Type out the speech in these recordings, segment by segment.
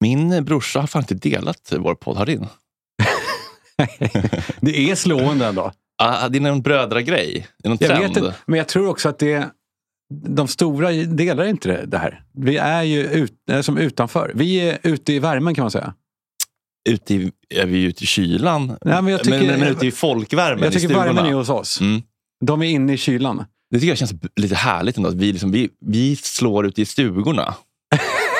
Min brorsa har fan inte delat vår podd. Har din? det är slående ändå. Ah, det är någon brödragrej. Det är någon Jag trend. vet men jag tror också att det de stora delar inte det, det här. Vi är ju ut, eh, som utanför. Vi är ute i värmen kan man säga. Ute i, är vi ute i kylan? Nej, men, jag tycker, men, men ute i folkvärmen Jag i tycker stugorna. värmen är hos oss. Mm. De är inne i kylan. Det tycker jag känns lite härligt ändå. Att vi, liksom, vi, vi slår ute i stugorna.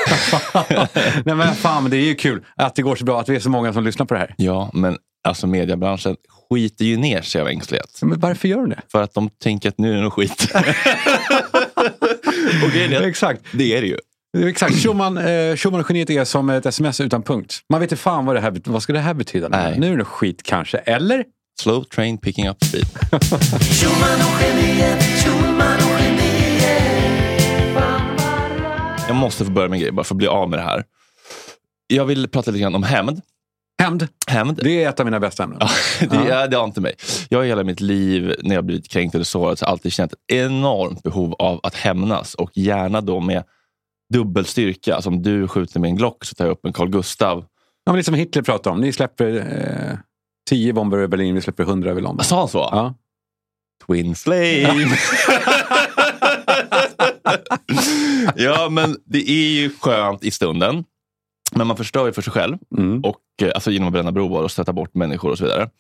Nej men fan, men det är ju kul att det går så bra, att vi är så många som lyssnar på det här. Ja, men alltså mediebranschen skiter ju ner sig av ängslighet. Men varför gör de det? För att de tänker att nu är det nog skit. Och är att Exakt. det är det ju. Exakt. Schumann, eh, Schumann och geniet är som ett sms utan punkt. Man vet inte fan vad det här vad ska det här betyda. Nej. Nu är det nog skit kanske. Eller? Slow train picking up speed. Jag måste få börja med en grej bara för att bli av med det här. Jag vill prata lite grann om hämnd. Hämnd. Hämnd. Det är ett av mina bästa ämnen. Ja, det, ja. det har inte mig. Jag har hela mitt liv, när jag blivit kränkt eller sårad, så alltid känt ett enormt behov av att hämnas. Och gärna då med dubbel styrka. Alltså om du skjuter med en Glock så tar jag upp en Carl Gustav. Ja, men lite som Hitler pratade om. Ni släpper eh, tio bomber över Berlin, vi släpper hundra över London. Sa han så? Ja. Twin flame. ja, men det är ju skönt i stunden. Men man förstör ju för sig själv. Mm. Och, eh, alltså genom att bränna broar och stöta bort människor och så vidare.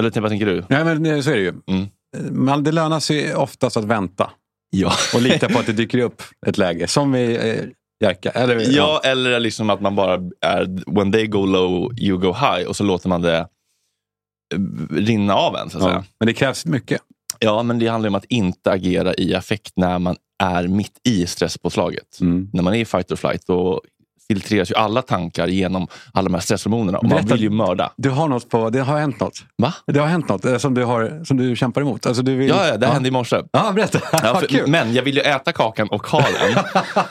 Eller vad tänker du? Nej, men eh, så är det ju. Mm. Men det lönar sig oftast att vänta Ja. och lita på att det dyker upp ett läge. Som i eh, Jerka. Eller, Ja, eller liksom att man bara är when they go low, you go high och så låter man det eh, rinna av en. Så att Ja. säga. Men det krävs mycket. Ja, men det handlar om att inte agera i affekt när man är mitt i stresspåslaget. Mm. När man är i fight or flight då filtreras ju alla tankar genom alla de här stresshormonerna och man Berätta. vill ju mörda. Du har något på, det har hänt något. Va? Det har hänt något eh, som du, har, som du kämpar emot. Alltså, du vill, Ja, ja det hände i morse. Ja, berätta. Ja, för, men jag vill ju äta kakan och ha den.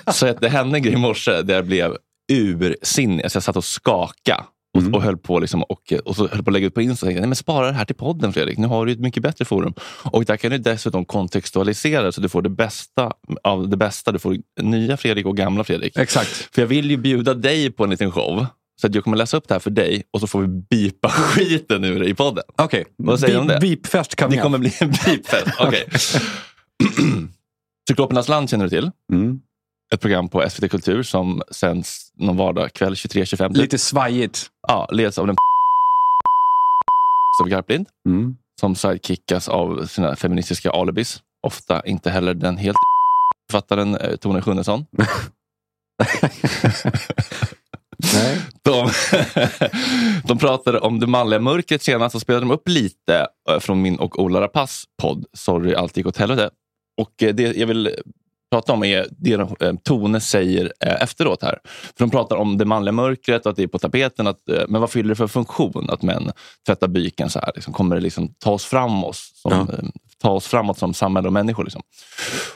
så att det hände en grej i morse där jag blev ursinnig. Alltså jag satt och skaka och, Mm. och höll på liksom, och, och så höll på att lägga ut på Insta. Och tänkte, Nej, men spara det här till podden Fredrik. Nu har du ett mycket bättre forum. Och där kan du dessutom kontextualisera så du får det bästa av det bästa. Du får nya Fredrik och gamla Fredrik. Exakt. För jag vill ju bjuda dig på en liten show. Så att jag kommer läsa upp det här för dig och så får vi bipa skiten ur det i podden. Okej. Vad säger du om det? Beepfest Det coming kommer up. bli en beepfest. Okej. Cyklopernas land känner du till? Mm. Ett program på SVT Kultur som sänds någon vardagskväll 23.25. typ. Lite svajigt. Ja, leds av den Kristoffer Garplind Mm. som sidekickas av sina feministiska alibis. Ofta inte heller den helt författaren eh, Tone Schunnesson. Nej. De, de pratade om det manliga mörkret senast och spelade de upp lite eh, från min och Ola Rapace podd Sorry, allt gick åt helvete. Och eh, det jag vill prata om är det de, eh, Tone säger eh, efteråt här. För de pratar om det manliga mörkret och att det är på tapeten. Att, eh, men vad fyller det för funktion att män tvättar byken så här? Liksom, kommer det liksom ta oss framåt som, Ja. ta oss framåt som samhälle och människor? Liksom.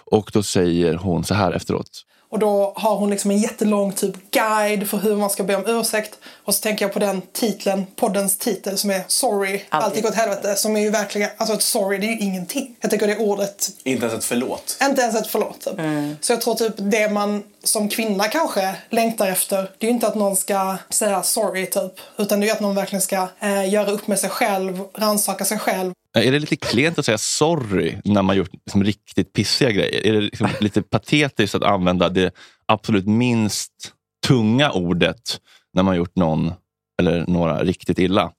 Och då säger hon så här efteråt. Och då har hon liksom en jättelång typ guide för hur man ska be om ursäkt. Och så tänker jag på den titeln, poddens titel som är Sorry, allt gick åt helvete. Som är ju verkligen, alltså ett sorry det är ju ingenting. Jag tycker det ordet, Inte ens ett förlåt. inte ens ett förlåt typ. Så jag tror typ det man som kvinna kanske längtar efter, det är ju inte att någon ska säga sorry typ. Utan det är ju att någon verkligen ska eh, göra upp med sig själv, rannsaka sig själv. Är det lite klent att säga sorry när man gjort liksom riktigt pissiga grejer? Är det liksom lite patetiskt att använda det absolut minst tunga ordet när man gjort någon eller några riktigt illa?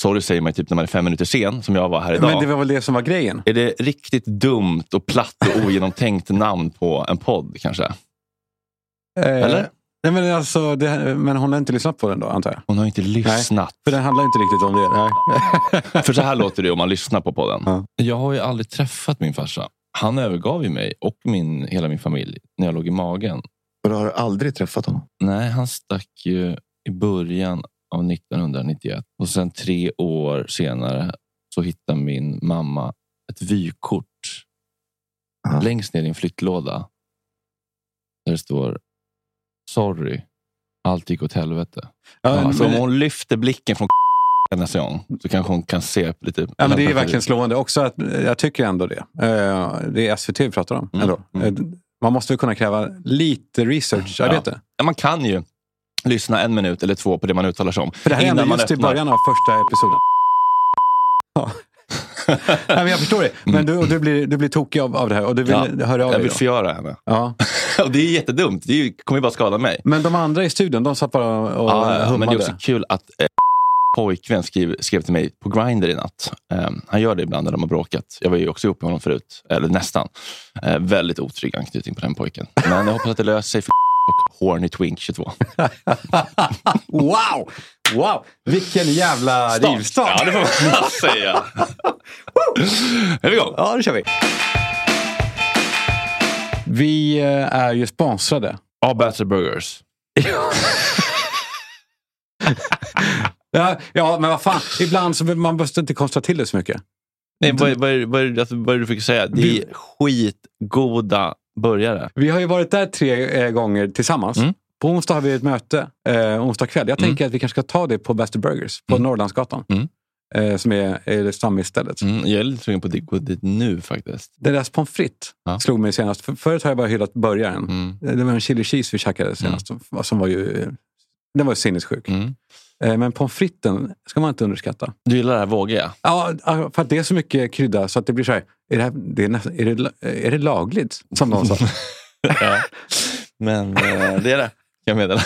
Sorry säger man typ när man är fem minuter sen, som jag var här idag. Men det var väl det som var grejen? Är det riktigt dumt och platt och ogenomtänkt namn på en podd kanske? Eller? Nej, men, alltså, det, men hon har inte lyssnat på den då, antar jag? Hon har inte lyssnat. För den handlar inte riktigt om det. Nej. För så här låter det om man lyssnar på podden. Ja. Jag har ju aldrig träffat min farsa. Han övergav ju mig och min, hela min familj när jag låg i magen. Och du har aldrig träffat honom? Nej, han stack ju i början av 1991. Och sen tre år senare så hittade min mamma ett vykort Ja. längst ner i en flyttlåda. Där det står Sorry, allt gick åt helvete. Ja, Ja, så om men, hon lyfter blicken från nästa gång så kanske hon kan se lite... ja, men det är verkligen slående. Också att, jag tycker ändå det. Eh, Det är SVT vi pratar om. Mm, Ändå. mm. Eh, Man måste väl kunna kräva lite researcharbete. Ja, man kan ju lyssna en minut eller två på det man uttalar sig om. För det här innan hände man just i öppnar. början av första episoden. Ja. Nej, men jag förstår det. Men du, och du, blir, du blir tokig av, av det här och du vill. Ja, höra av Jag vill då. förgöra henne. Ja. Och det är jättedumt. Det är kommer ju bara skada mig. Men de andra i studion, de satt bara och ja, hummade. men det är också kul att eh, pojkvän skrev, skrev till mig på Grindr i natt. Eh, han gör det ibland när de har bråkat. Jag var ju också ihop med honom förut. Eller nästan. Eh, väldigt otrygg anknytning på den pojken. Men jag hoppas att det löser sig för och Horny Twink 22. Wow! Wow! Vilken jävla rivstart! Ja, det får man säga. är vi igång? Ja, det kör vi. Vi eh, är ju sponsrade. Ja, Bachelor Burgers. Ja, ja, men vad fan. Ibland så man måste inte konstra till det så mycket. Nej, vad, vad, vad, alltså, vad är det du fick säga? Det är skitgoda burgare. Vi har ju varit där tre eh, gånger tillsammans. Mm. På onsdag har vi ett möte, eh, onsdag kväll. Jag tänker att vi kanske ska ta det på Bäster Burgers på Mm. Norrlandsgatan. Mm. Eh, som är, är stammisstället. Mm, jag är lite sugen på att gå dit nu faktiskt. Deras pommes frites Ja. slog mig senast. För, förut har jag bara hyllat burgaren. Mm. Det var en chili cheese vi käkade senast. Som, som var ju, den var ju sinnessjuk. Eh, men pommes fritesen ska man inte underskatta. Du gillar det här vågiga? Ja, för att det är så mycket krydda så att det blir så här. Är det, här, det är, nästan, är, det, är det lagligt? Som någon sa. ja. Men eh, det är det, jag meddela.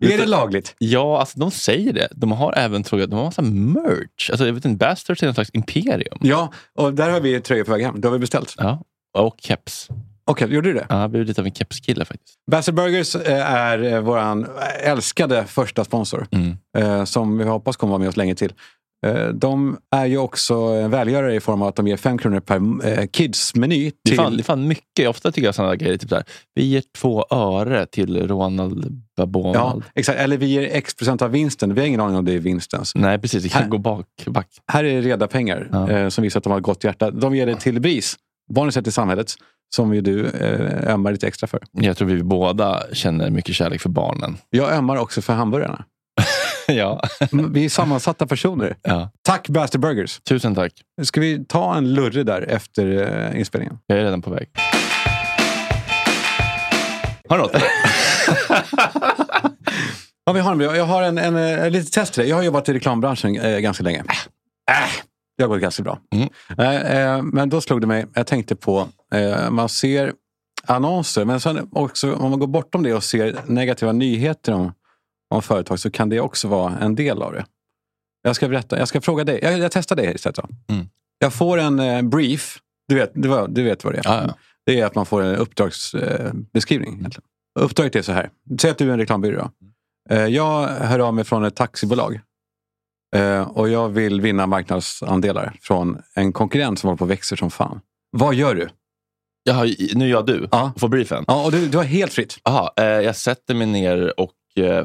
är det lagligt? Ja, alltså de säger det. De har även tror jag, de har massa merch. Alltså, jag vet inte, Bastards är en slags imperium. Ja, och där har vi tröjor på väg hem. Det har vi beställt. Ja. Och keps. Okej, gjorde du det? Ja, jag blev lite av en kepskille faktiskt. Bassett Burgers eh, är eh, vår älskade första sponsor. Mm. eh, Som vi hoppas kommer vara med oss länge till. De är ju också en välgörare i form av att de ger fem kronor per kids-meny. Det, är Till... fan, det är fan mycket. Ofta tycker jag sådana grejer. Typ så här, vi ger två öre till Ronald Ja, Babonald. exakt. Eller vi ger x procent av vinsten. Vi har ingen aning om det är vinstens. Nej, precis. Det kan Här- gå bak. back. Här är reda pengar Ja. som visar att de har ett gott hjärta. De ger det till BRIS, Barnens rätt i samhället, som ju du eh, ömmar lite extra för. Jag tror vi båda känner mycket kärlek för barnen. Jag ömmar också för hamburgarna. ja. Vi är sammansatta personer. ja. Tack Bastard Burgers! Tusen tack. Ska vi ta en lurre där efter eh, inspelningen? Jag är redan på väg. Har du något? Ja, vi har en, jag har en, en, en litet test till dig. Jag har jobbat i reklambranschen eh, ganska länge. Äh, det har gått ganska bra. Mm. Eh, eh, men då slog det mig, jag tänkte på, eh, man ser annonser, men sen också om man går bortom det och ser negativa nyheter om, om företag så kan det också vara en del av det. Jag ska berätta, jag ska fråga dig, jag, jag testar dig istället. Mm. Jag får en eh, brief, du vet, du, du vet vad det är. Ja, ja. Det är att man får en uppdragsbeskrivning. Eh, beskrivning, egentligen. Uppdraget är så här. Säg att du är en reklambyrå. då. Eh, jag hör av mig från ett taxibolag. Eh, och jag vill vinna marknadsandelar från en konkurrent som håller på och växer som fan. Vad gör du? Jaha, nu är jag du. Ja. Får briefen. Ja, och du, du har helt fritt. Aha, eh, jag sätter mig ner och eh,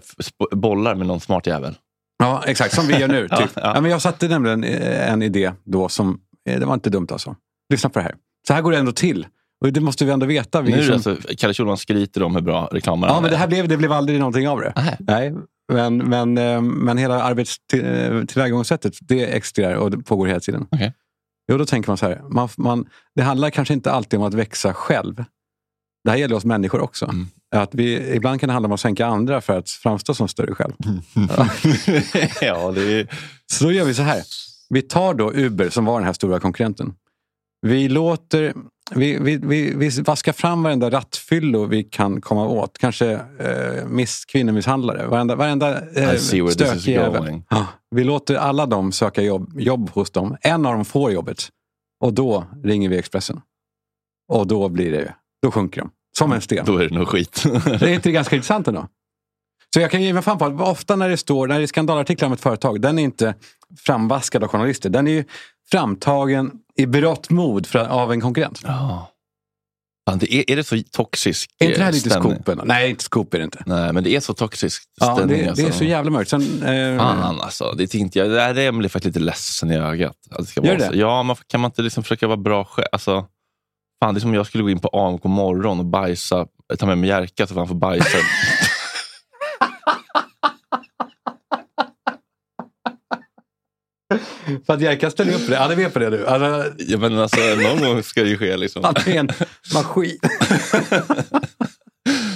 bollar med någon smart jävel. Ja, exakt. Som vi gör nu. Ja, Typ. ja. ja. men jag satte nämligen eh, en idé då som, eh, det var inte dumt alltså. Lyssna på det här. Så här går det ändå till. Och det måste vi ändå veta. Vi Nu som- alltså, Kalle Schulman skryter om hur bra reklamen Ja, men det här blev, det blev aldrig någonting av det. Nej. Nej, men, men, eh, men hela arbetstillvägagångssättet, det existerar och det pågår hela tiden. Okej. Jo, då tänker man så här. Man, man, det handlar kanske inte alltid om att växa själv. Det här gäller oss människor också. Mm. Att vi, ibland kan det handla om att sänka andra för att framstå som större själv. ja, det är... Så då gör vi så här. Vi tar då Uber som var den här stora konkurrenten. Vi låter... Vi, vi, vi, vi vaskar fram varenda rattfyllo vi kan komma åt. Kanske eh, miss, kvinnomisshandlare. Varenda, varenda eh, I see where this is stökig jävel. going. Ja, vi låter alla dem söka jobb, jobb hos dem. En av dem får jobbet. Och då ringer vi Expressen. Och då blir det... Då sjunker de. Som en sten. Då är det nog skit. Det är inte ganska intressant ändå? Så jag kan ge mig fan på att ofta när det står, när det är skandalartiklar om ett företag, den är inte framvaskad av journalister. Den är ju framtagen i berått mod för, av en konkurrent. Ja. Fan, det är, är det så toxisk Är inte det här eh, lite ändå? Nej, inte scoop är det inte. Nej, men det är så toxisk Ja, stämning. det, det är alltså. så jävla mörkt. Sen, eh, Fan alltså. Det tänkte jag. Det här är blir faktiskt lite ledsen i ögat. Att det ska Gör vara det? Så. Ja, man, kan man inte liksom försöka vara bra själv? Alltså, fan, det är som om jag skulle gå in på AMK morgon och bajsa, ta med mig Jerka så han får bajsa. För att Jerka ställer upp på det. Han är med på det nu. Alltså, ja, men alltså, någon gång ska det ju ske. Liksom. han är en maskin.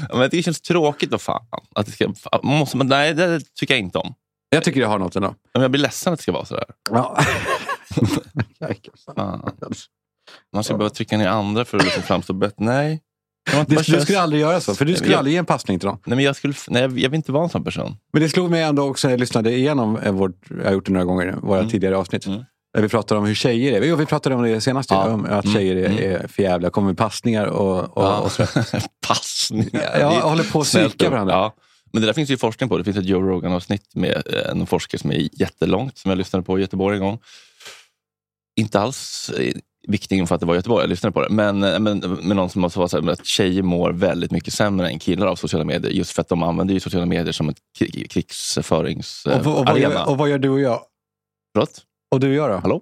Ja, men det känns tråkigt. Vad fan. Att det ska, måste, men nej, det tycker jag inte om. Jag tycker det har något ändå. Men jag blir ledsen att det ska vara sådär. Ja. Man ska behöva trycka ner andra för att liksom framstå bättre. Nej. Du, du skulle aldrig göra så, för du skulle Jag- aldrig ge en passning till dem. Nej, men jag, skulle, nej, jag vill inte vara en sån person. Men det slog mig ändå också när jag lyssnade igenom eh, vårt, jag har gjort det några gånger, våra Mm. tidigare avsnitt. Mm. Där vi pratade om hur tjejer är. Jo, vi pratade om det senast, Ja. om att Mm. tjejer är, Mm. är förjävliga, kommer med passningar och, och, och så. Passningar. Ja, håller på att psyka varandra. Ja. Men det där finns ju forskning på. Det finns ett Joe Rogan-avsnitt med eh, en forskare som är jättelångt, som jag lyssnade på i Göteborg en gång. Inte alls eh, viktig info att det var i Göteborg, jag lyssnade på det. Men, eh, men, men någon som sa att tjejer mår väldigt mycket sämre än killar av sociala medier. Just för att de använder sociala medier som ett krig- krigsföringsarena. Och, och, vad gör, och vad gör du och jag? Förlåt? Och du och jag då? Hallå?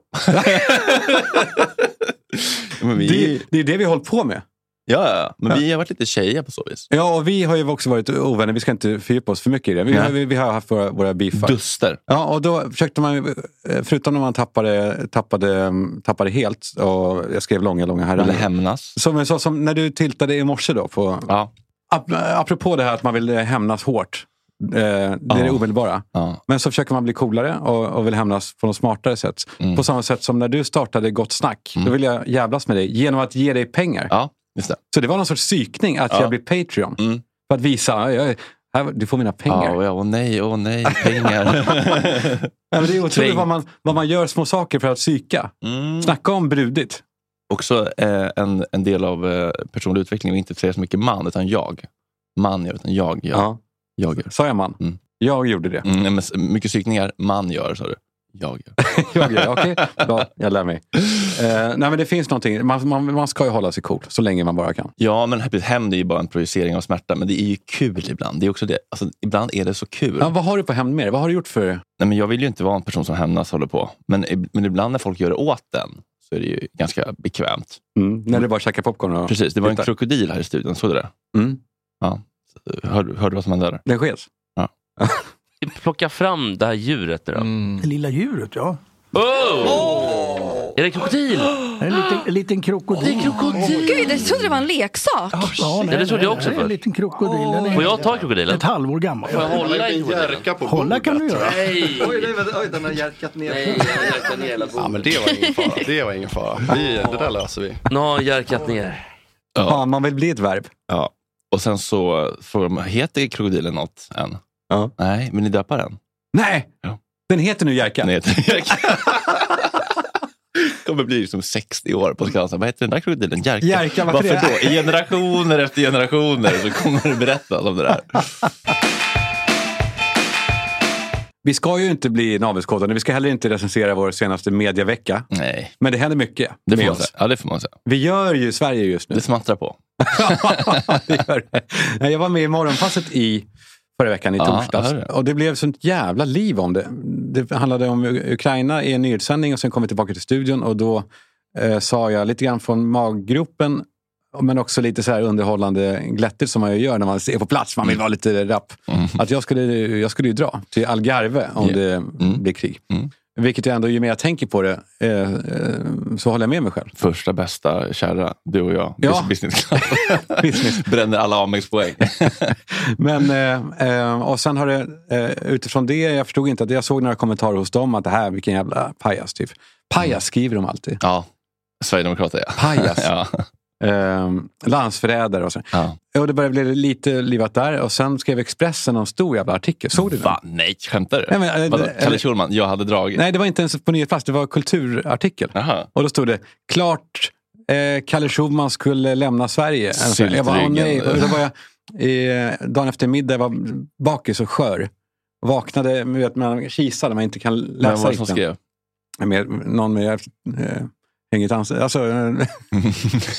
vi, Det, det är det vi har hållit på med. Ja, ja, men vi har varit lite tjejer på så vis. Ja, och vi har ju också varit ovänner. Vi ska inte fördjupa oss för mycket i det. Vi, har, vi, vi har haft våra, våra beefar. Duster. Ja, och då försökte man, eh, förutom när man tappade, tappade, tappade helt, och jag skrev långa, långa Eller herrar. hämnas. Som, så, som när du tiltade i morse då, på, Ja. ap, apropå det här att man vill eh, hämnas hårt. Eh, det är det Ja. omedelbara. Ja. Men så försöker man bli coolare och, och vill hämnas på något smartare sätt. Mm. På samma sätt som när du startade Gott Snack. Då vill jag jävlas med dig genom att ge dig pengar. ja, just det. Så det var någon sorts psykning att Ja. jag blir Patreon. Mm. För att visa, "Ja, jag, här, du får mina pengar. Och ja, åh nej, åh nej, pengar. Ja, det är otroligt vad man, vad man gör små saker för att psyka. mm. Snacka om brudigt. Också eh, en, en del av eh, personlig utveckling, att inte säga så mycket man, utan jag. Man gör, utan jag gör. Ja. Jag gör. Sa jag man? Mm. Jag gjorde det. Mm, mycket psykningar, man gör, sa du. Jag gör. jag gör. Okej, bra. Jag lär mig. Eh, nej, men det finns någonting. Man, man, man ska ju hålla sig cool så länge man bara kan. Ja, men hämnd är ju bara en projicering av smärta, men det är ju kul ibland. Det är också det. Alltså, ibland är det så kul. Ja, vad har du på hämnd med dig? Vad har du gjort för... Nej, men jag vill ju inte vara en person som hämnas håller på. Men, men ibland när folk gör det åt den så är det ju ganska bekvämt. Mm, när du bara käkar popcorn och... Precis, det var en tittar. krokodil här i studion. Såg du det? Mm, Hörde, hörde du vad som hände där? den skeds. Plocka fram det här djuret nu då. Det lilla djuret, ja. Oh! Är det krokodil? En liten, en liten krokodil. Det är krokodil! Gud, jag trodde det var en leksak. Ja, det trodde jag också det är först. En liten krokodil. Den är Får jag ta krokodilen? ett halvår gammal. Får jag hålla i krokodilen? Hålla kan du göra. Nej! oj, den har järkat ner. Nej, jag har järkat ner hela Ja, men det var ingen fara. Det var ingen fara. Vi, det där löser vi. Nu har han järkat ner. Ja, man vill bli ett verb. Ja. Och sen så frågar de, heter krokodilen något än? Ja. Nej, men ni döpa den? Nej! Ja. Den heter nu Jerka. Den heter Jerka. kommer bli liksom 60 år på skalan. Vad heter den där krokodilen? Jerka. Jerka, varför varför det? då? I generationer efter generationer så kommer det berättas om det där. Vi ska ju inte bli navelskådande. Vi ska heller inte recensera vår senaste mediavecka. Nej, Men det händer mycket det får med man oss. Ja, det får man säga. Vi gör ju Sverige just nu. Det smattrar på. det gör det. Jag var med i Morgonpasset i förra veckan i Ja, torsdags. hörde det. Och det blev sånt jävla liv om det. Det handlade om Ukraina i en nyhetssändning och sen kom vi tillbaka till studion och då eh, sa jag lite grann från maggropen men också lite så här underhållande glättigt som man ju gör när man ser på plats. Man vill vara lite rapp. Mm. Att jag skulle, jag skulle ju dra till Algarve om Ja. det Mm. blir krig. Mm. Vilket jag ändå, ju mer jag tänker på det, eh, eh, så håller jag med mig själv. Första bästa, kära, du och jag. Ja. Business Club. Bränner alla Amex-poäng. Men, eh, eh, och sen har det, eh, utifrån det, jag förstod inte att jag såg några kommentarer hos dem att det här, vilken jävla pajas. Typ. Pajas skriver de alltid. Ja, Sverigedemokrater ja. Pajas. ja. Eh, landsförrädare och så. Ja. Och det började bli lite livat där och sen skrev Expressen en stor jävla artikel. Såg du den? Va? Nej, skämtar du? Nej, men, eh, Vadå? eller- Kalle Schulman, jag hade dragit. Nej, det var inte ens på nyhetsplats. Det var kulturartikel. Jaha. Och då stod det klart eh, Kalle Schulman skulle lämna Sverige. Jag bara, nej. Och då var jag, eh, dagen efter middag, jag var bakis och skör. Vaknade, med vet, man kisar när man inte kan läsa Vem var det som skrev? Med, någon med eh, hängigt ansikte. Alltså,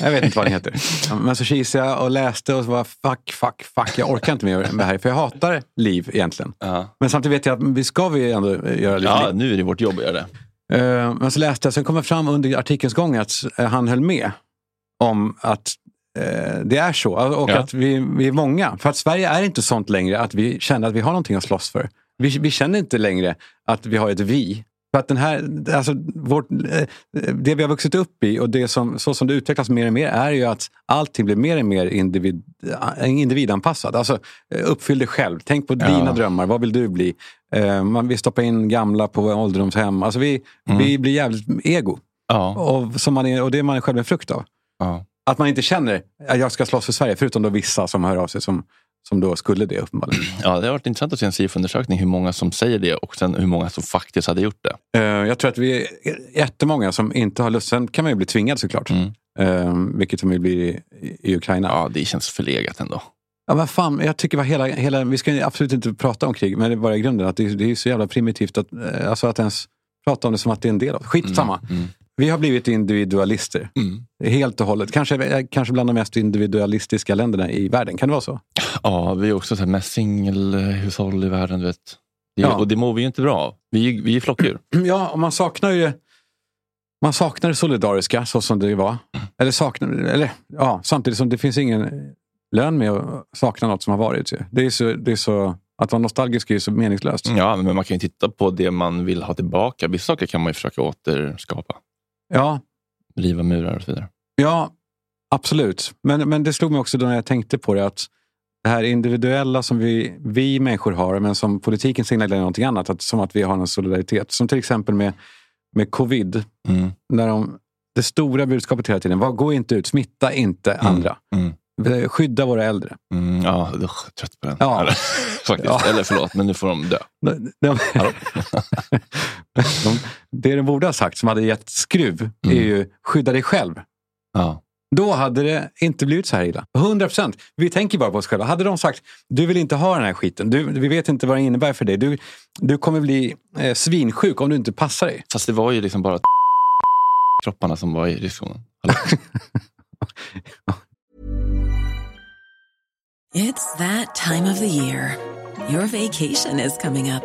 jag vet inte vad den heter. Men så kisade jag och läste och så var fuck, fuck, fuck. Jag orkar inte med det här. För jag hatar liv egentligen. Ja, Men samtidigt vet jag att vi ska vi ändå göra lite ja liv. nu är det vårt jobb att göra det. Eh, Men så läste jag, sen kom det fram under artikelns gång att eh, han höll med om att eh, det är så. Och Ja. att vi, vi är många. För att Sverige är inte sånt längre att vi känner att vi har någonting att slåss för. Vi, vi känner inte längre att vi har ett vi. För att den här, alltså vårt, eh, det vi har vuxit upp i och det som, så som det utvecklas mer och mer är ju att allting blir mer och mer individ, eh, individanpassat. Alltså eh, uppfyll dig själv. Tänk på Ja. dina drömmar. Vad vill du bli? Man vill stoppa in gamla på ålderdomshem. Alltså vi, vi blir jävligt ego. Ja. Och, som man är, och det är man själv en frukt av. Ja. Att man inte känner att jag ska slåss för Sverige, förutom då vissa som hör av sig som, som då skulle det uppenbarligen. ja, det har varit intressant att se en SIFO-undersökning hur många som säger det och sen hur många som faktiskt hade gjort det. Eh, jag tror att vi är jättemånga som inte har lust. Sen kan man ju bli tvingad såklart. Mm. Eh, vilket som vi blir i, i Ukraina. Ja, det känns förlegat ändå. Ja, men fan, jag tycker bara hela, hela, vi ska absolut inte prata om krig, men det är bara i grunden att det, det är så jävla primitivt att, eh, alltså att ens prata om det som att det är en del av Skitsamma. Mm. Vi har blivit individualister. Mm. Helt och hållet. Kanske, eh, kanske bland de mest individualistiska länderna i världen. Kan det vara så? Ja, vi är också så här mest singelhushåll i världen. Du vet. Det, Ja. Och det mår vi ju inte bra av. Vi, vi är flockdjur. Ja, och man saknar ju man saknar det solidariska så som det var. Eller saknar, eller ja, samtidigt som det finns ingen lön med att sakna något som har varit. Det är så, det är så, att vara nostalgisk är ju så meningslöst. Ja, men man kan ju titta på det man vill ha tillbaka. Vissa saker kan man ju försöka återskapa. Ja, Riva murar och så vidare. Ja, absolut. Men, men det slog mig också då när jag tänkte på det att det här individuella som vi, vi människor har, men som politiken signalerar någonting annat. Att, som att vi har en solidaritet. Som till exempel med, med covid. Mm. När de, det stora budskapet hela tiden var gå inte ut, smitta inte andra. Mm. Skydda våra äldre. Mm, ja, usch, trött på den. Ja. Eller, faktiskt. Ja. Eller förlåt, men nu får de dö. De, de, de, det de borde ha sagt, som hade gett skruv, är Mm. ju skydda dig själv. Ja. Då hade det inte blivit så här illa. 100 procent. Vi tänker bara på oss själva. Hade de sagt, du vill inte ha den här skiten. Du, vi vet inte vad det innebär för dig. Du, du kommer bli eh, svinsjuk om du inte passar dig. Fast det var ju liksom bara kropparna som var i riskzonen. It's that time of the year. Your vacation is coming up.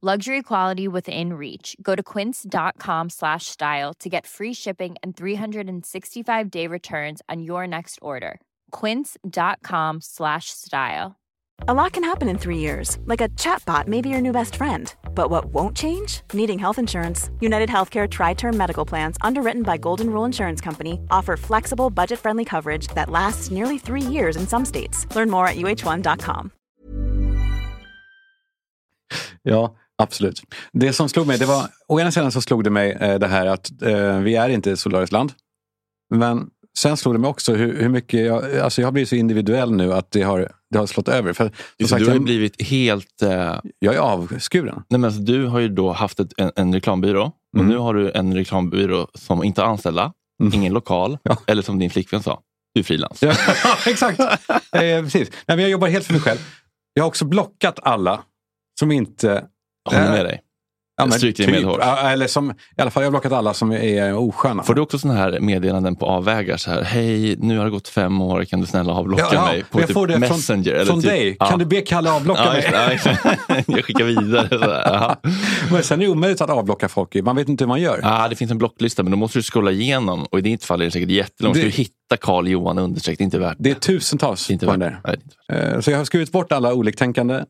Luxury quality within reach. Go to quince.com slash style to get free shipping and 365 day returns on your next order. Quince.com slash style. A lot can happen in three years, like a chatbot may be your new best friend. But what won't change? Needing health insurance. United Healthcare Tri Term Medical Plans, underwritten by Golden Rule Insurance Company, offer flexible, budget friendly coverage that lasts nearly three years in some states. Learn more at uh1.com. Ja, absolut. Det som slog mig, det var, å ena sidan så slog det mig eh, det här att eh, vi är inte ett solidariskt land. Men sen slog det mig också hur, hur mycket jag, alltså jag har blivit så individuell nu att det har, det har slått över. För, Just, sagt, du har ju jag, blivit helt... Eh, jag är avskuren. nej men alltså, du har ju då haft ett, en, en reklambyrå och Mm. nu har du en reklambyrå som inte har anställda, ingen lokal, eller som din flickvän sa, du är frilans. Ja, exakt. Eh, precis. Nej, men jag jobbar helt för mig själv. Jag har också blockat alla som inte... Håller med dig. Ja, men Stryker dig medhårs. Ja, Eller som, I alla fall, jag har blockat alla som är osköna. Får du också såna här meddelanden på avvägar? Så här, Hej, nu har det gått fem år, kan du snälla avblocka Ja, mig? På jag typ får det Messenger? från, eller från typ, dig. ja. Kan du be Kalle avblocka Ja, mig? ja, exakt. jag skickar vidare. Men sen är det omöjligt att avblocka folk. Man vet inte hur man gör. Ja, det finns en blocklista, men då måste du scrolla igenom. Och i ditt fall är det säkert jättelångt. Det- Ska du hitta Karl Johan understreck, det är inte värt Det är tusentals inte på värt den där. Nej, det är inte Eh, Så jag har skurit bort alla oliktänkande.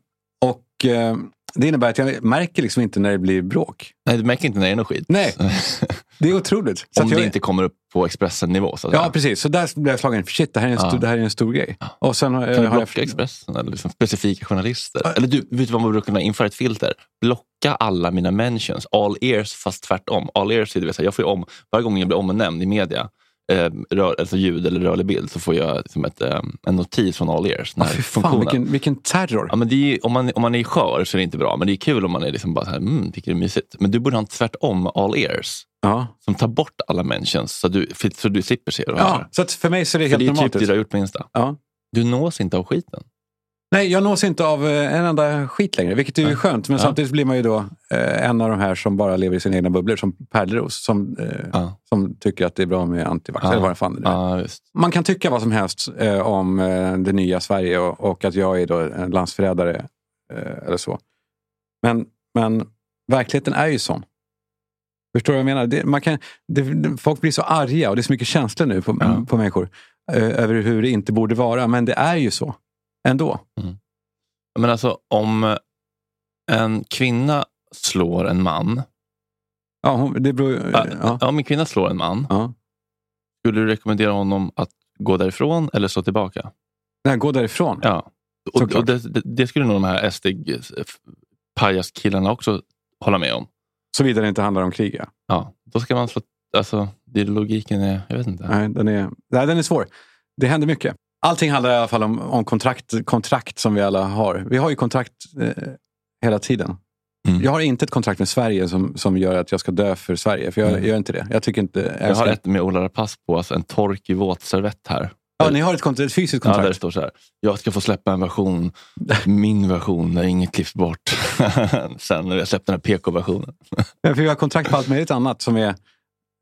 Och eh, det innebär att jag märker liksom inte när det blir bråk. Nej, du märker inte när det är något skit. Nej, det är otroligt. Så Om jag, det inte kommer upp på Expressen-nivå. Så Ja, precis. Så där blev jag slagen. Shit, det här är en, Ja. stor, det här är en stor grej. Och sen Kan du blocka jag... Expressen eller liksom specifika journalister? Eller du, vet du vad man brukar kunna införa ett filter? Blocka alla mina mentions, all ears fast tvärtom. All ears är det vill säga, jag får ju om, varje gång jag blir omnämnd i media, eh, rör, alltså ljud eller rörlig bild, så får jag liksom ett, eh, en notis från all ears. Den här fy fan, vilken, vilken terror. Ja, men ju- om, man, om man är skör så är det inte bra, men det är kul om man är liksom bara så här, mm, tycker det är mysigt. Men du borde ha en tvärtom all ears. Ja. Som tar bort alla mentions så du, så du slipper se det. Ja, så för mig så är det helt det är normalt. typ det du har gjort på Insta. Ja. Du nås inte av skiten. Nej, jag nås inte av eh, en enda skit längre, vilket är ju skönt. Men Ja. samtidigt blir man ju då eh, en av de här som bara lever i sina egna bubblor, som Pärleros, som, eh, Ja. som tycker att det är bra med antivax. Ja. Eller vad fan det. Ja. Man kan tycka vad som helst eh, om eh, det nya Sverige och, och att jag är då en landsförrädare eh, eller så. Men, men verkligheten är ju sån. Förstår du vad jag menar? Det, man kan, det, folk blir så arga och det är så mycket känslor nu på, Ja. på människor. Över hur det inte borde vara. Men det är ju så. Ändå. Men alltså om en kvinna slår en man. Ja, hon, det beror, Ja. ja. Om en kvinna slår en man, Ja. skulle du rekommendera honom att gå därifrån eller slå tillbaka? Nej, gå därifrån. Ja. Och, och det, det, det skulle nog de här SD-pajaskillarna också hålla med om. Såvida det inte handlar om krig. Ja. Ja, då ska man slå... Alltså, det logiken är... Jag vet inte. Nej, den, är, nej, den är svår. Det händer mycket. Allting handlar i alla fall om, om kontrakt, kontrakt som vi alla har. Vi har ju kontrakt eh, hela tiden. Mm. Jag har inte ett kontrakt med Sverige som, som gör att jag ska dö för Sverige. För jag Mm. gör inte det. Jag tycker inte... Jag har ska- ett med Ola Rapace på, alltså en torkig våtservett här. Ja, ni har ett, kontrakt, ett fysiskt Ja, där det kontrakt. står så här. Jag ska få släppa en version, min version, där inget klipps bort. Sen när jag släppt den här PK-versionen. Ja, för vi har kontrakt på allt möjligt annat som är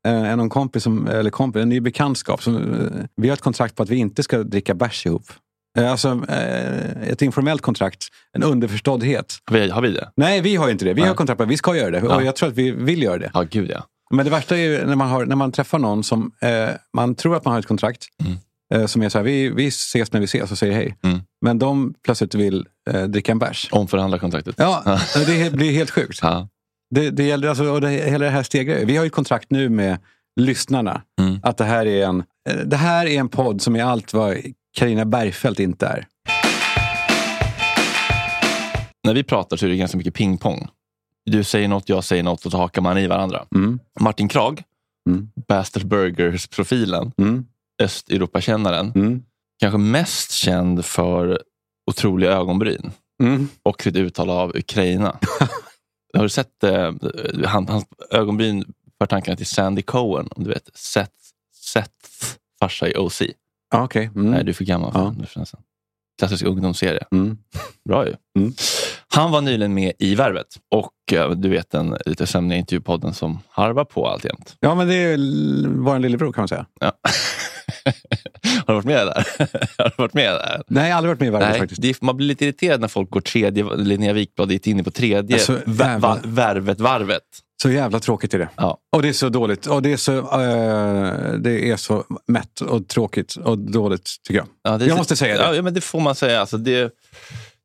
eh, en kompis, som, eller kompis, en ny bekantskap. Som, eh, vi har ett kontrakt på att vi inte ska dricka bärs ihop. Eh, Alltså eh, ett informellt kontrakt, en underförståddhet. Vi, har vi det? Nej, vi har inte det. Vi Nej. har kontrakt på att vi ska göra det. Ja. Och jag tror att vi vill göra det. Ja, gud ja. Men det värsta är ju när man, har, när man träffar någon som eh, man tror att man har ett kontrakt. Mm. Eh, som är så här, vi, vi ses när vi ses och säger hej. Mm. Men de plötsligt vill eh, dricka en bärs. Omförhandla kontraktet. Ja, det blir helt sjukt. Ja. Det, det gäller alltså, och det, hela det här stegrar ju. Vi har ju kontrakt nu med lyssnarna. Mm. Att det här är en, eh, det här är en podd som är allt vad Karina Bergfeldt inte är. När vi pratar så är det ganska mycket pingpong. Du säger något, jag säger något och så hakar man i varandra. Mm. Martin Krag, Mm. Bastard Burgers-profilen, Mm. Östeuropakännaren, Mm. kanske kanske mest känd för otroliga ögonbryn Mm. och sitt uttal av Ukraina. Har du sett eh, han, hans ögonbryn för tankarna till Sandy Cohen, om du vet Seth, Seths farsa i OC. Ja, Okej. Mm. Nej, du är för gammal för Ja. den. Klassisk ungdomsserie. Mm. Bra ju. Mm. Han var nyligen med i Värvet och eh, du vet den lite sömniga intervjupodden som harvar på alltjämt. Ja, men det är vår lillebror kan man säga. Ja. har du varit med där? har du varit med där? Nej, jag har aldrig varit med i Nej, faktiskt. det man blir lite irriterad när folk går tredje, Linnea Wikblad är inne på tredje Alltså, vä- va- Värvet-varvet. Så jävla tråkigt är det. Ja. Och det är så dåligt. Och det är så, eh, det är så mätt och tråkigt och dåligt tycker jag. Ja, Jag måste säga det. Ja, men det får man säga. Alltså, det,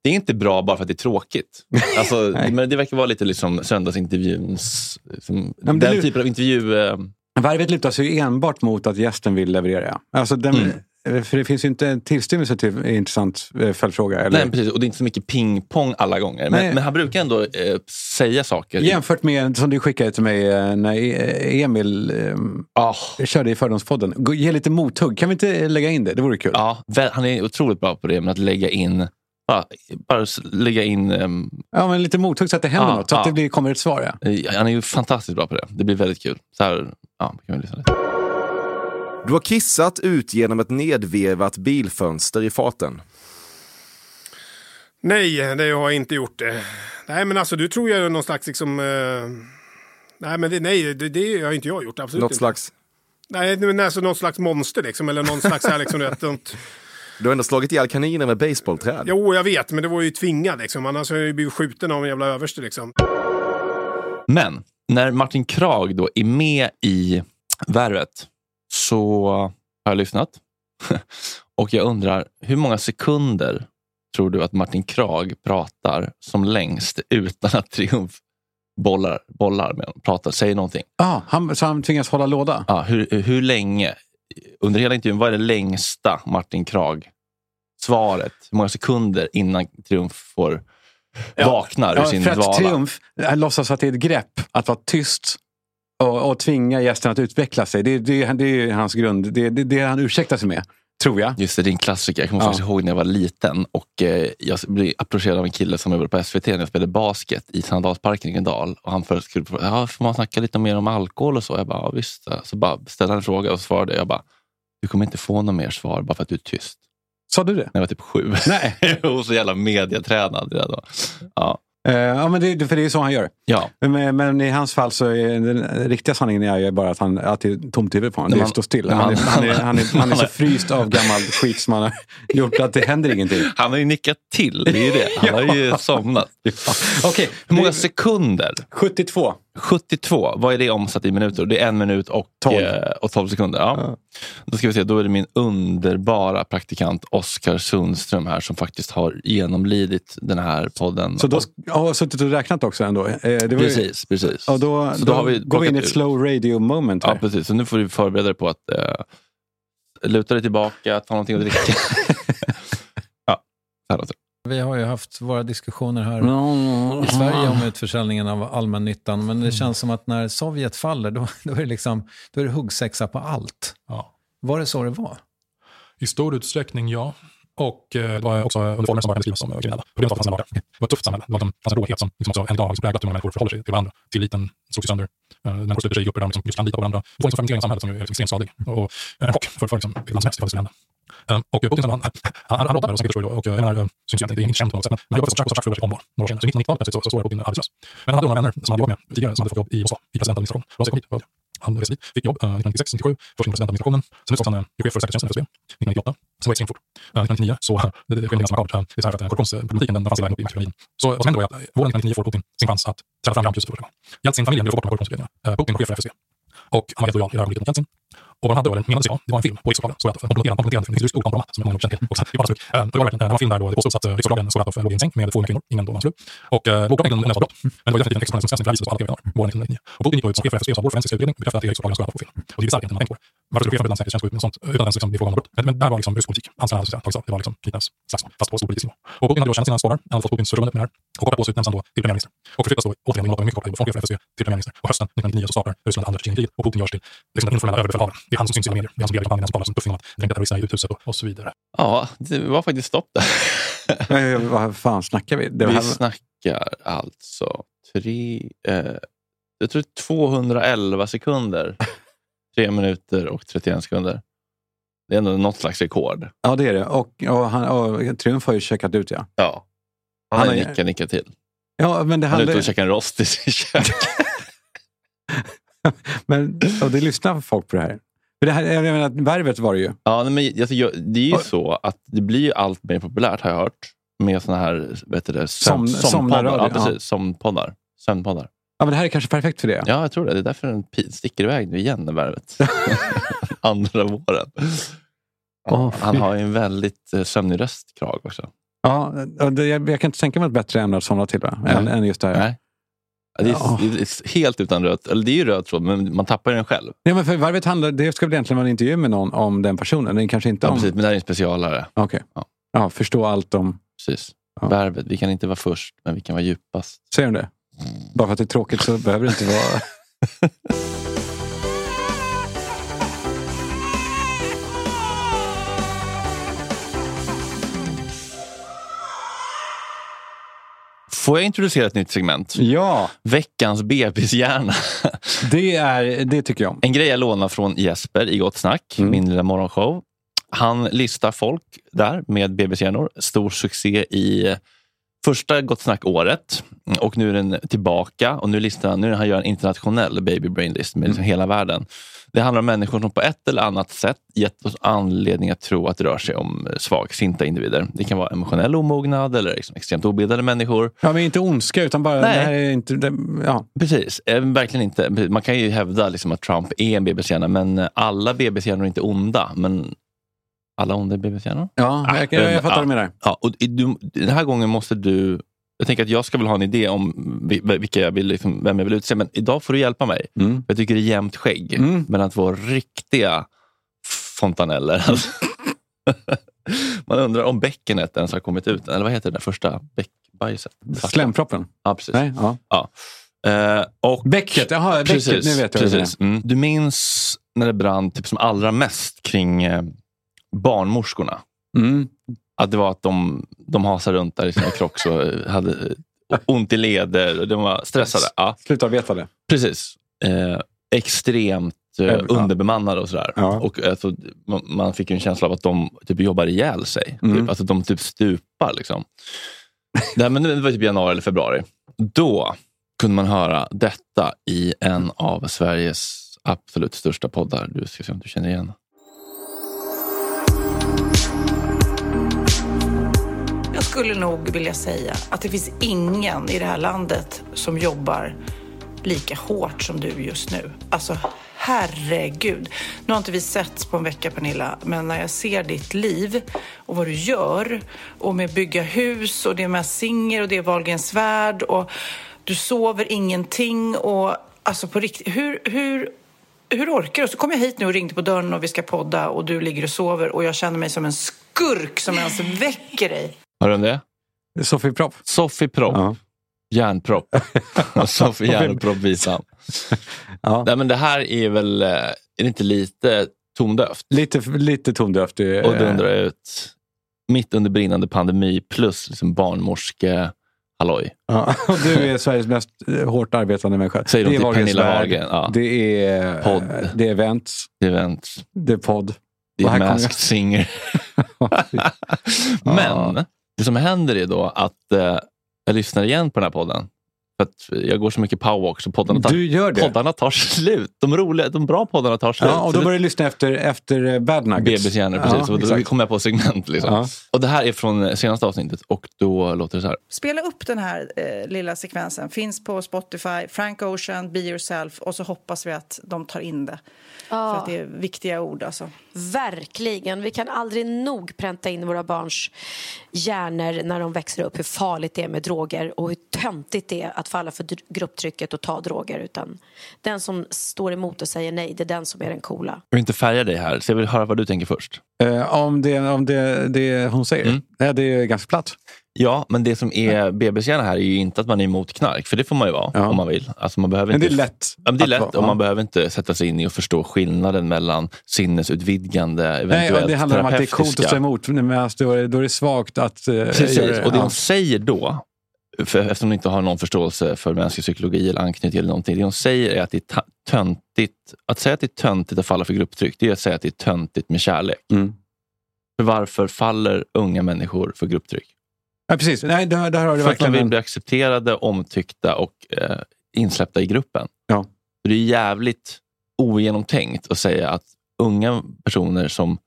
det är inte bra bara för att det är tråkigt. Alltså, men det verkar vara lite liksom söndagsintervjuns... Liksom, den typen av intervju... Eh, Värvet lutar sig enbart mot att gästen vill leverera. Alltså den, Mm. för det finns ju inte en tillstymmelse till en intressant eh, följdfråga. Eller? Nej, precis. Och det är inte så mycket pingpong alla gånger. Men, men han brukar ändå eh, säga saker. Jämfört med som du skickade till mig eh, när E- Emil eh, körde i Fördomspodden. Ge lite mothugg. Kan vi inte lägga in det? Det vore kul. Ja, han är otroligt bra på det med att lägga in bara, bara lägga in... ehm, Ja, men lite mothugg så att det händer Ja, något. Så att ja. det blir, kommer ett svar. Ja. eh, han är ju fantastiskt bra på det. Det blir väldigt kul. Så här, ja, kan vi lyssna lite. Du har kissat ut genom ett nedvevat bilfönster i farten. Nej, det har jag inte gjort. det. Nej, men alltså du tror jag är någon slags liksom... eh, nej, men det, nej, det, det har inte jag gjort. Absolut Något inte. slags... Nej, men alltså någon slags monster liksom. Eller någon slags här, liksom, något... Du har ändå slagit ihjäl kaniner med baseballträd. Jo, jag vet, men det var ju tvingad liksom. Annars har jag ju blivit skjuten av en jävla överste liksom. Men när Martin Krag då är med i Värvet så har jag lyssnat. Och jag undrar, hur många sekunder tror du att Martin Krag pratar som längst utan att Triumf bollar, bollar med honom? Pratar, säger någonting. Ah, han, så han tvingas hålla låda? Ja, hur, hur länge? Under hela intervjun, vad är det längsta Martin Krag? Svaret, hur många sekunder innan Triumf får vaknar ur Ja, sin för dvala? Triumf äh, låtsas att det är ett grepp att vara tyst och, och tvinga gästen att utveckla sig. Det, det, det är hans grund. Det, det, det han ursäktar sig med, tror jag. Just det, en klassiker. Jag kommer Ja. faktiskt ihåg när jag var liten och eh, jag blev approcherad av en kille som jobbade på SVT när jag spelade basket i Sandalsparken i Gröndal. Och han först skulle fråga, ja, får man snacka lite mer om alkohol och så? Jag bara, ja, visst. Så bara ställde han en fråga och svarade jag bara, du kommer inte få något mer svar bara för att du är tyst. Sa du det? När jag var typ sju. Nej. och så jävla mediatränad. redan då. Ja. Eh, ja, men det, för det är så han gör. Ja. Men, men i hans fall så är den riktiga sanningen är ju bara att han alltid är tomt huvud på honom. Det står still. Han, är- man- han, är, han, är, han är så fryst av gammal skit som han har gjort att det händer ingenting. Han har ju nickat till, det är ju det. Han har ju somnat. Okej, Hur många sekunder? 72. 72, vad är det omsatt i minuter? Det är en minut och 12. 12, och 12 sekunder. Ja. Då ska vi se, då är det min underbara praktikant Oskar Sundström här som faktiskt har genomlidit den här podden. Så då har jag suttit och räknat också ändå. Eh, var ju- Precis, precis. Och då, Så då, då har vi går vi in i ett slow radio moment. Ja, Här. precis. Så nu får du förbereda dig på att eh, luta dig tillbaka, ta någonting att dricka. ja, så här låter det. Vi har ju haft våra diskussioner här i Sverige om utförsäljningen av allmännyttan. Men det känns som att när Sovjet faller, då, då är det, liksom, då är det huggsexa på allt. Ja. Var det så det var? I stor utsträckning, ja. Och eh, det var också under former som bara kan beskrivas som eh, kriminella. Problemet var att det fanns en lagar. Det var ett tufft samhälle. Det var en, fanns en råhet som liksom också än idag präglat hur många människor förhåller sig till varandra. Tilliten slogs ju sönder. Eh, människor sluter sig i grupper där de liksom just kan lita på varandra. Det var liksom fermentering av samhället som är extremt skadlig. Och en chock för, för liksom, vilket land som helst ifall det skulle hända. Um, Och Putin, han, han, han råddade och säkert förstår. Och jag menar, syns ju inte, det är inte känt på något sätt. Men han jobbade som sagt för över om några år senare. Så 1990-talet plötsligt så, så står Putin arbetslös. Men han hade några vänner som han jobbat med tidigare som hade fått jobb i Moskva, i presidentadministration. De kom hit, hörde. Han reste dit, fick jobb eh, 1996, 97, först inom presidentadministrationen. Sen utsattes han eh, chef för säkerhetstjänsten, FSB, 1998. Sen var det extremt fort. Eh, 1999 så, eh, det, det ganska makabert. Eh, Det är så här för att korruptionsproblematiken den, fanns hela vägen upp i maskulinin. Så vad som hände är att eh, våren 1999 får Putin sin chans att träda fram i rampljuset för första gången. Jeltsin-familjen blev bort med korruptionsutredningarna. Eh, Putin var chef för FSB. Och han var helt lojal i det här ögonblicket mot Jeltsin. Och vad han hade då, eller menades jag, det var en film på Riksåklagaren, Skolatov, en kompletterande, kompletterande film, det finns just ord kompromat som många nog känner till. också, sen, det var slut. Det var verkligen, det var en film där då det påstods att eh, Riksåklagaren Skolatov låg i en säng med två unga kvinnor, ingen då hans fru. Och eh, åklagaren ägde brott. Men det var definitivt en text som svensk bevisades på alla tv-kanaler våren 1999. Och Putin gick då ut som chef för FSB och sa forensiska utredning bekräftade att det är Riksåklagaren Skolatov på film. Och det är bisarrt egentligen när man tänker på det. Varför skulle chefen för ett säkerhetstjänst gå ut med sånt utan ens liksom bli frågan om brott? Men, men där var liksom rysk politik. Hans hade tagits av. Det var liksom elitens slagsmål, fast på stor politisk nivå. Och Putin hade då känt sina skador, han hade fått Putins förtroende med det här. Och kopplat på så utnämns han då till premiärminister. Och förflyttas då återigen, det var mycket kort tid från chef för FSB till premiärminister. Och hösten 1999 så startar Ryssland andra Tjetjenienkriget och Putin görs till liksom den informella överbefälhavaren. Det är han som syns i medier. Det är han som leder kampanjen, som talar som tuffing om att dränka terroristerna i uthuset och, och så vidare. Ja, det var faktiskt stopp där. Vad fan snackar vi? Det Vi här, snackar alltså tre, eh, jag tror 211 sekunder. Tre minuter och 31 sekunder. Det är ändå något slags rekord. ja, det är det. Och, och, han, och Triumf har ju checkat ut, ja. Ja. Han, Han har är- nickat, nickat till. Ja, men det Han är ute och käkar en rost i sin kök. men, och det lyssnar folk på det här. För det här jag menar, värvet var det ju. Ja, nej, men alltså, jag, det är ju så att det blir ju allt mer populärt har jag hört. Med såna här vet du det, Som- sömn, somnarradio, sömnpoddar. Ja, ja. precis, Sömnpoddar. Sömnpoddar. Ja, men det här är kanske perfekt för det. Ja, jag tror det. Det är därför den sticker iväg nu igen, det värvet. Andra våren. Ja, Åh, han har ju en väldigt eh, sömnig röst, Krag också. Ja, det, jag, jag kan inte tänka mig ett bättre ämne att somna till va? Än, än just det här. Nej. Det är, det är helt utan röd Eller det är ju röd tråd, men man tappar den själv. Ja, men för varvet handlar, det ska väl egentligen vara en intervju med någon om den personen? Den kanske inte Ja, om... precis, men det här är en specialare. Okej. Ja. förstå allt om... Precis. Värvet. Vi kan inte vara först, men vi kan vara djupast. Säger de det? Bara för att det är tråkigt så behöver det inte vara... Får jag introducera ett nytt segment? Ja! Veckans bebishjärna. Det, är, det tycker jag om. En grej jag lånar från Jesper i Gott Snack, Mm. min lilla morgonshow. Han listar folk där med bebishjärnor. Stor succé i första Gott Snack-året. Och nu är den tillbaka och nu, listar han, nu han gör en internationell baby brain list med liksom hela världen. Det handlar om människor som på ett eller annat sätt gett oss anledning att tro att det rör sig om svagsinta individer. Det kan vara emotionell omognad eller liksom extremt obildade människor. Ja, men inte ondska utan bara... Nej. Det här är inte... Det, ja. Precis, eh, verkligen inte. Man kan ju hävda liksom att Trump är en bebishjärna, men eh, alla bebishjärnor är inte onda. Men alla onda är bebishjärnor? Ja, jag, jag, jag fattar vad du menar. Ja, och du, den här gången måste du... Jag tänker att jag ska väl ha en idé om vi- vilka jag vill, liksom, vem jag vill utse, men idag får du hjälpa mig. Mm. Jag tycker det är jämnt skägg mellan två riktiga fontaneller. Alltså. Man undrar om bäckenet ens har kommit ut. Eller vad heter det där första bäckbajset? Slemproppen? Ja, precis. Nej, ja. Ja. Eh, och, Bäcket, jaha, bäcket, nu vet jag vad det precis. Mm. Du minns när det brann typ som allra mest kring eh, barnmorskorna? Mm. Att det var att de, de hasade runt där i sina krocks och hade ont i leder. och De var stressade. Ja. Slutarbetade. Precis. Eh, extremt eh, underbemannade och sådär. Ja. Och, alltså, man, man fick en känsla av att de typ jobbar ihjäl sig. Mm. Typ, alltså, de typ stupar. Liksom. det, här, men det var typ januari eller februari. Då kunde man höra detta i en av Sveriges absolut största poddar. Du ska se om du känner igen. Skulle nog vilja säga att det finns ingen i det här landet som jobbar lika hårt som du just nu. Alltså, herregud. Nu har inte vi setts på en vecka, Pernilla, men när jag ser ditt liv och vad du gör och med bygga hus och det är med Singer och det är Wahlgrens värld och du sover ingenting och alltså på riktigt, hur, hur, hur orkar du? Så kom jag hit nu och ringde på dörren och vi ska podda och du ligger och sover och jag känner mig som en skurk som ens väcker dig. Har du det? Sofie Propp. Sofie Propp. Järnpropp. Sofie Järnpropp Wisam. Ja. Nej, men det här är väl, eh, är det inte lite tondövt? Lite, lite tondövt. eh, Och dundra ut mitt under brinnande pandemi plus liksom barnmorske halloj. Ja, och du är Sveriges mest eh, hårt arbetande människa. Säger de det är till Pernilla Wahlgren, ja. Det är Podd. Det är events. Det är events. Det är podd. Det är Masked Singer. Men det som händer är då att eh, jag lyssnar igen på den här podden. För att jag går så mycket powerwalk så poddarna tar, Du gör det? poddarna tar slut. De, roliga, de bra poddarna tar slut. Ja, och då börjar du lyssna efter, efter eh, Bad Nuggets. Bebishjärnor, precis. Ja, och då kommer jag på segment. Liksom. Ja. Och Det här är från senaste avsnittet och då låter det så här. Spela upp den här eh, lilla sekvensen. Finns på Spotify. Frank Ocean, Be Yourself. Och så hoppas vi att de tar in det. För att det är viktiga ord alltså. Verkligen. Vi kan aldrig nog pränta in våra barns hjärnor när de växer upp hur farligt det är med droger och hur töntigt det är att falla för grupptrycket och ta droger. Utan den som står emot och säger nej, det är den som är den coola. Jag vill inte färga dig här, så jag vill höra vad du tänker först. Eh, om det, om det, det hon säger? Mm. Nej, det är ganska platt. Ja, men det som är bebishjärna här är ju inte att man är emot knark, för det får man ju vara om man vill. Alltså man behöver Men det inte, är lätt Ja, men det är lätt vara, och ja. man behöver inte sätta sig in i och förstå skillnaden mellan sinnesutvidgande, Nej, eventuellt och det handlar om att det är coolt att stå emot, då är, då är det svagt att eh, Precis, göra det. och det Ja. hon säger då, för, eftersom hon inte har någon förståelse för mänsklig psykologi eller anknytning eller någonting. Det hon säger är att det är töntigt. Att säga att det är töntigt att falla för grupptryck, det är att säga att det är töntigt med kärlek. Mm. För varför faller unga människor för grupptryck? Ja, precis. Nej, där, där har du För att de verkligen vill bli accepterade, omtyckta och eh, insläppta i gruppen. Ja. Så Det är jävligt ogenomtänkt att säga att unga personer som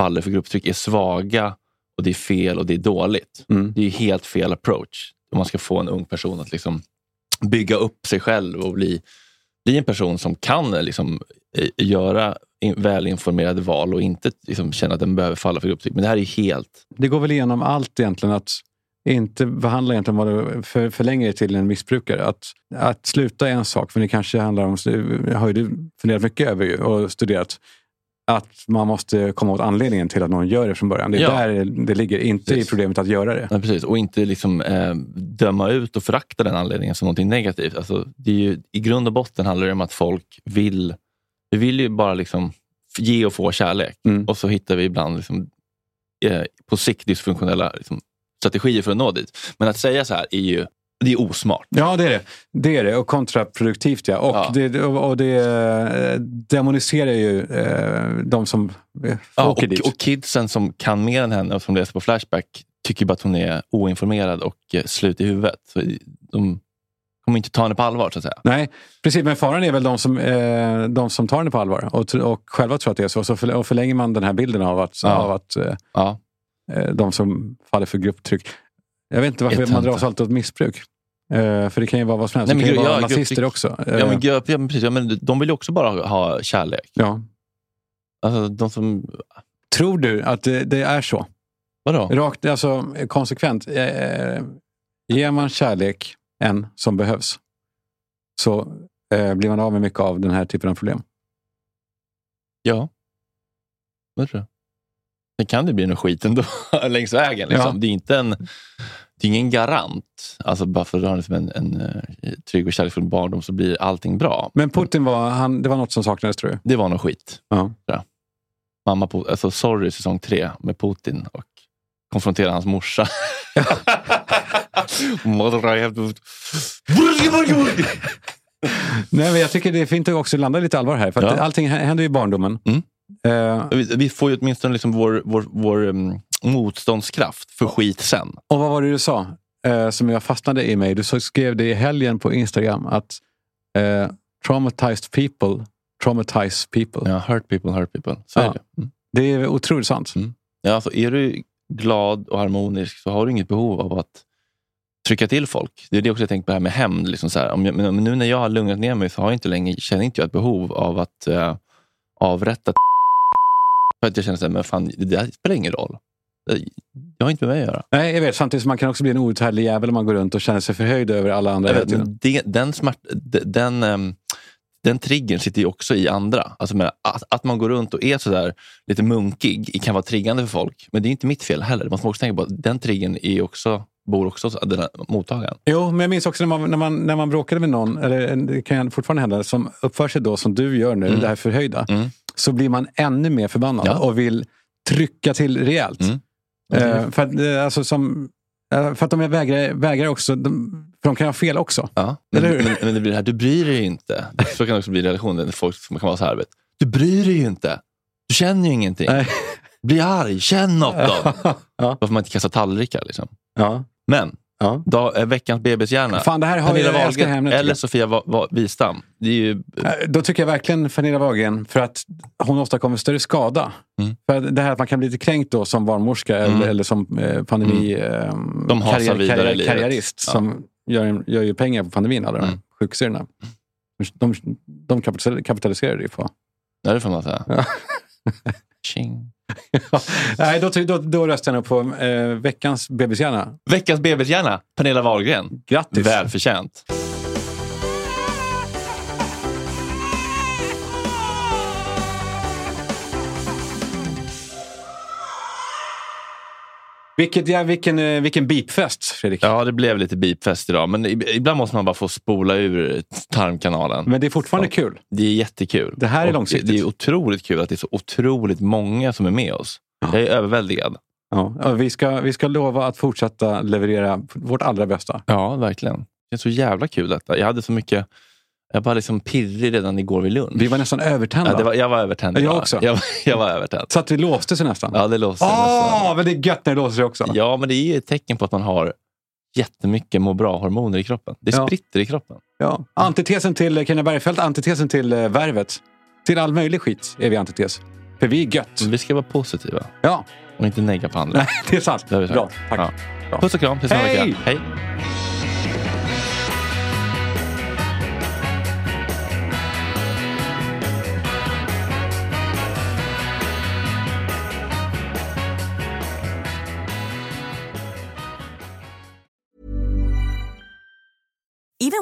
faller för grupptryck är svaga och det är fel och det är dåligt. Mm. Det är helt fel approach om man ska få en ung person att liksom bygga upp sig själv och bli, bli en person som kan liksom, eh, göra in, välinformerade val och inte liksom, känna att den behöver falla för grupptryck. Men det här är helt... Det går väl igenom allt egentligen att inte behandla egentligen vad du för, förlänger det till en missbrukare. Att, att sluta är en sak, för det kanske handlar om, det har ju du funderat mycket över ju, och studerat, att man måste komma åt anledningen till att någon gör det från början. Det är Ja. där det ligger, inte i problemet att göra det. Ja, precis. Och inte liksom, eh, döma ut och förakta den anledningen som någonting negativt. Alltså, det är ju, I grund och botten handlar det om att folk vill, vi vill ju bara liksom ge och få kärlek. Mm. Och så hittar vi ibland liksom, eh, på sikt dysfunktionella liksom, strategier för att nå dit. Men att säga så här är ju det är osmart. Ja, det är det. Det är det. Och kontraproduktivt, ja. Och, Ja. Det, och och det eh, demoniserar ju eh, de som Ja, åker dit. och, och kidsen som kan mer än henne och som läser på Flashback tycker bara att hon är oinformerad och eh, slut i huvudet. Så de kommer inte ta henne på allvar så att säga. Nej, precis. Men faran är väl de som, de som tar henne på allvar och, och själva tror att det är så. så och förlänger man den här bilden av att, Ja. av att Ja. de som faller för grupptryck. Jag vet inte varför man dras alltid åt missbruk. Eh, för det kan ju vara vad som helst. Nej, men det kan ju gru- vara ja, nazister också. Ja, Eh, men, grupp- ja, men precis, ja, men de vill ju också bara ha kärlek. ja. Alltså, de som... Tror du att det, det är så? Vadå? Rakt, alltså konsekvent. Eh, ger man kärlek en som behövs så eh, blir man av med mycket av den här typen av problem. Ja. Vad tror du? Sen kan det bli något skit ändå längs vägen. Liksom. Ja. Det är inte en, det är ingen garant. Alltså bara för att har liksom en, en eh, trygg och kärleksfull barndom så blir allting bra. Men Putin var, han, det var något som saknades tror du? Det var något skit. Ja. Ja. Mamma alltså Sorry säsong tre med Putin och konfrontera hans morsa. Nej, men jag tycker det är fint att också landa lite allvar här. För Ja. allting hä- händer ju i barndomen. Eh, Vi, vi får ju åtminstone liksom vår, vår, vår um, motståndskraft för skit sen. och vad var det du sa eh, som jag fastnade i mig? Du skrev det i helgen på Instagram att eh, traumatized people traumatize people. Ja, hurt people, hurt people. Så Ja. är det. Mm. Det är otroligt sant. Ja, alltså, är du glad och harmonisk så har du inget behov av att trycka till folk. Det är det också jag tänker på här med hämnd. Liksom så här, om jag, men nu när jag har lugnat ner mig så har jag inte längre, känner inte jag ett behov av att eh, avrätta för att jag känner att men fan, det där spelar ingen roll. Jag har inte med mig att göra. Nej, jag vet. Samtidigt som man kan också bli en outhärdlig jävel om man går runt och känner sig förhöjd över alla andra vet, det, den, smärt, de- den, ehm, den triggern sitter ju också i andra. Alltså med att, att man går runt och är sådär lite munkig kan vara triggande för folk. Men det är inte mitt fel heller. Man måste också tänka på att den triggern är också, bor också hos den här mottagaren. Jo, men jag minns också när man, när man, när man bråkade med någon, eller det kan fortfarande hända, som uppför sig då som du gör nu, Mm. det här förhöjda, så blir man ännu mer förbannad Ja. och vill trycka till rejält. Mm. Eh, för, att, eh, alltså, som, eh, för att de vägrar, vägrar också, de, för de kan ha fel också. Ja, men, Eller hur? men, men det blir det här, du bryr dig inte. Så kan det också bli i relationer. när Folk som kan vara så här, vet, du bryr dig ju inte. Du känner ju ingenting. Bli arg, känn något då. Varför man inte kastar tallrikar. Liksom. Ja. Men, Dag, eh, veckans bebishjärna. Fan, det här har Pernilla Wahlgren eller. Sofia Va- Va- Wistam. Det är ju, Eh, Då tycker jag verkligen Pernilla Wahlgren, för att hon åstadkommer större skada. Mm. För det här att man kan bli lite kränkt då som barnmorska eller, eller som eh, pandemi... Eh, De hasar vidare i livet. karriärist Ja. som gör, gör ju pengar på pandemin, alla de här sjuksyrrorna. De, de kapitaliserar, kapitaliserar det ju på. Ja, det får man säga. Ja. Nej, då, då, då röstar jag nog på eh, veckans bebishjärna. Veckans bebishjärna, Pernilla Wahlgren. Grattis! Välförtjänt. Vilket, ja, vilken, eh, vilken beepfest, Fredrik. Ja, det blev lite beepfest idag. Men ib- ibland måste man bara få spola ur tarmkanalen. Men det är fortfarande Ja. kul. Det är jättekul. Det här är långsiktigt. Det är otroligt kul att det är så otroligt många som är med oss. Jag är överväldigad. Ja, vi, ska, vi ska lova att fortsätta leverera vårt allra bästa. Ja, verkligen. Det är så jävla kul detta. Jag hade så mycket... Jag var liksom pirrig redan igår vid lunch. Vi var nästan övertända. Ja, det var, jag var övertänd. Jag också. Jag, jag var övertänd. Så att vi låste sig nästan. Ja, det låste sig Åh, nästan. men det är gött när det låser sig också. Ja, men det är ju ett tecken på att man har jättemycket må bra-hormoner i kroppen. Det Ja. spritter i kroppen. Ja. Antitesen till eh, Kenny Bergfeldt, antitesen till eh, Värvet. Till all möjlig skit är vi antites. För vi är gött. Men vi ska vara positiva. Ja. Och inte negga på andra. Nej, det är sant. Det. Bra, tack. Ja. Bra. Puss och kram. Tills Hej! Hej!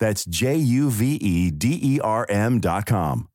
That's J U V E D E R M.com.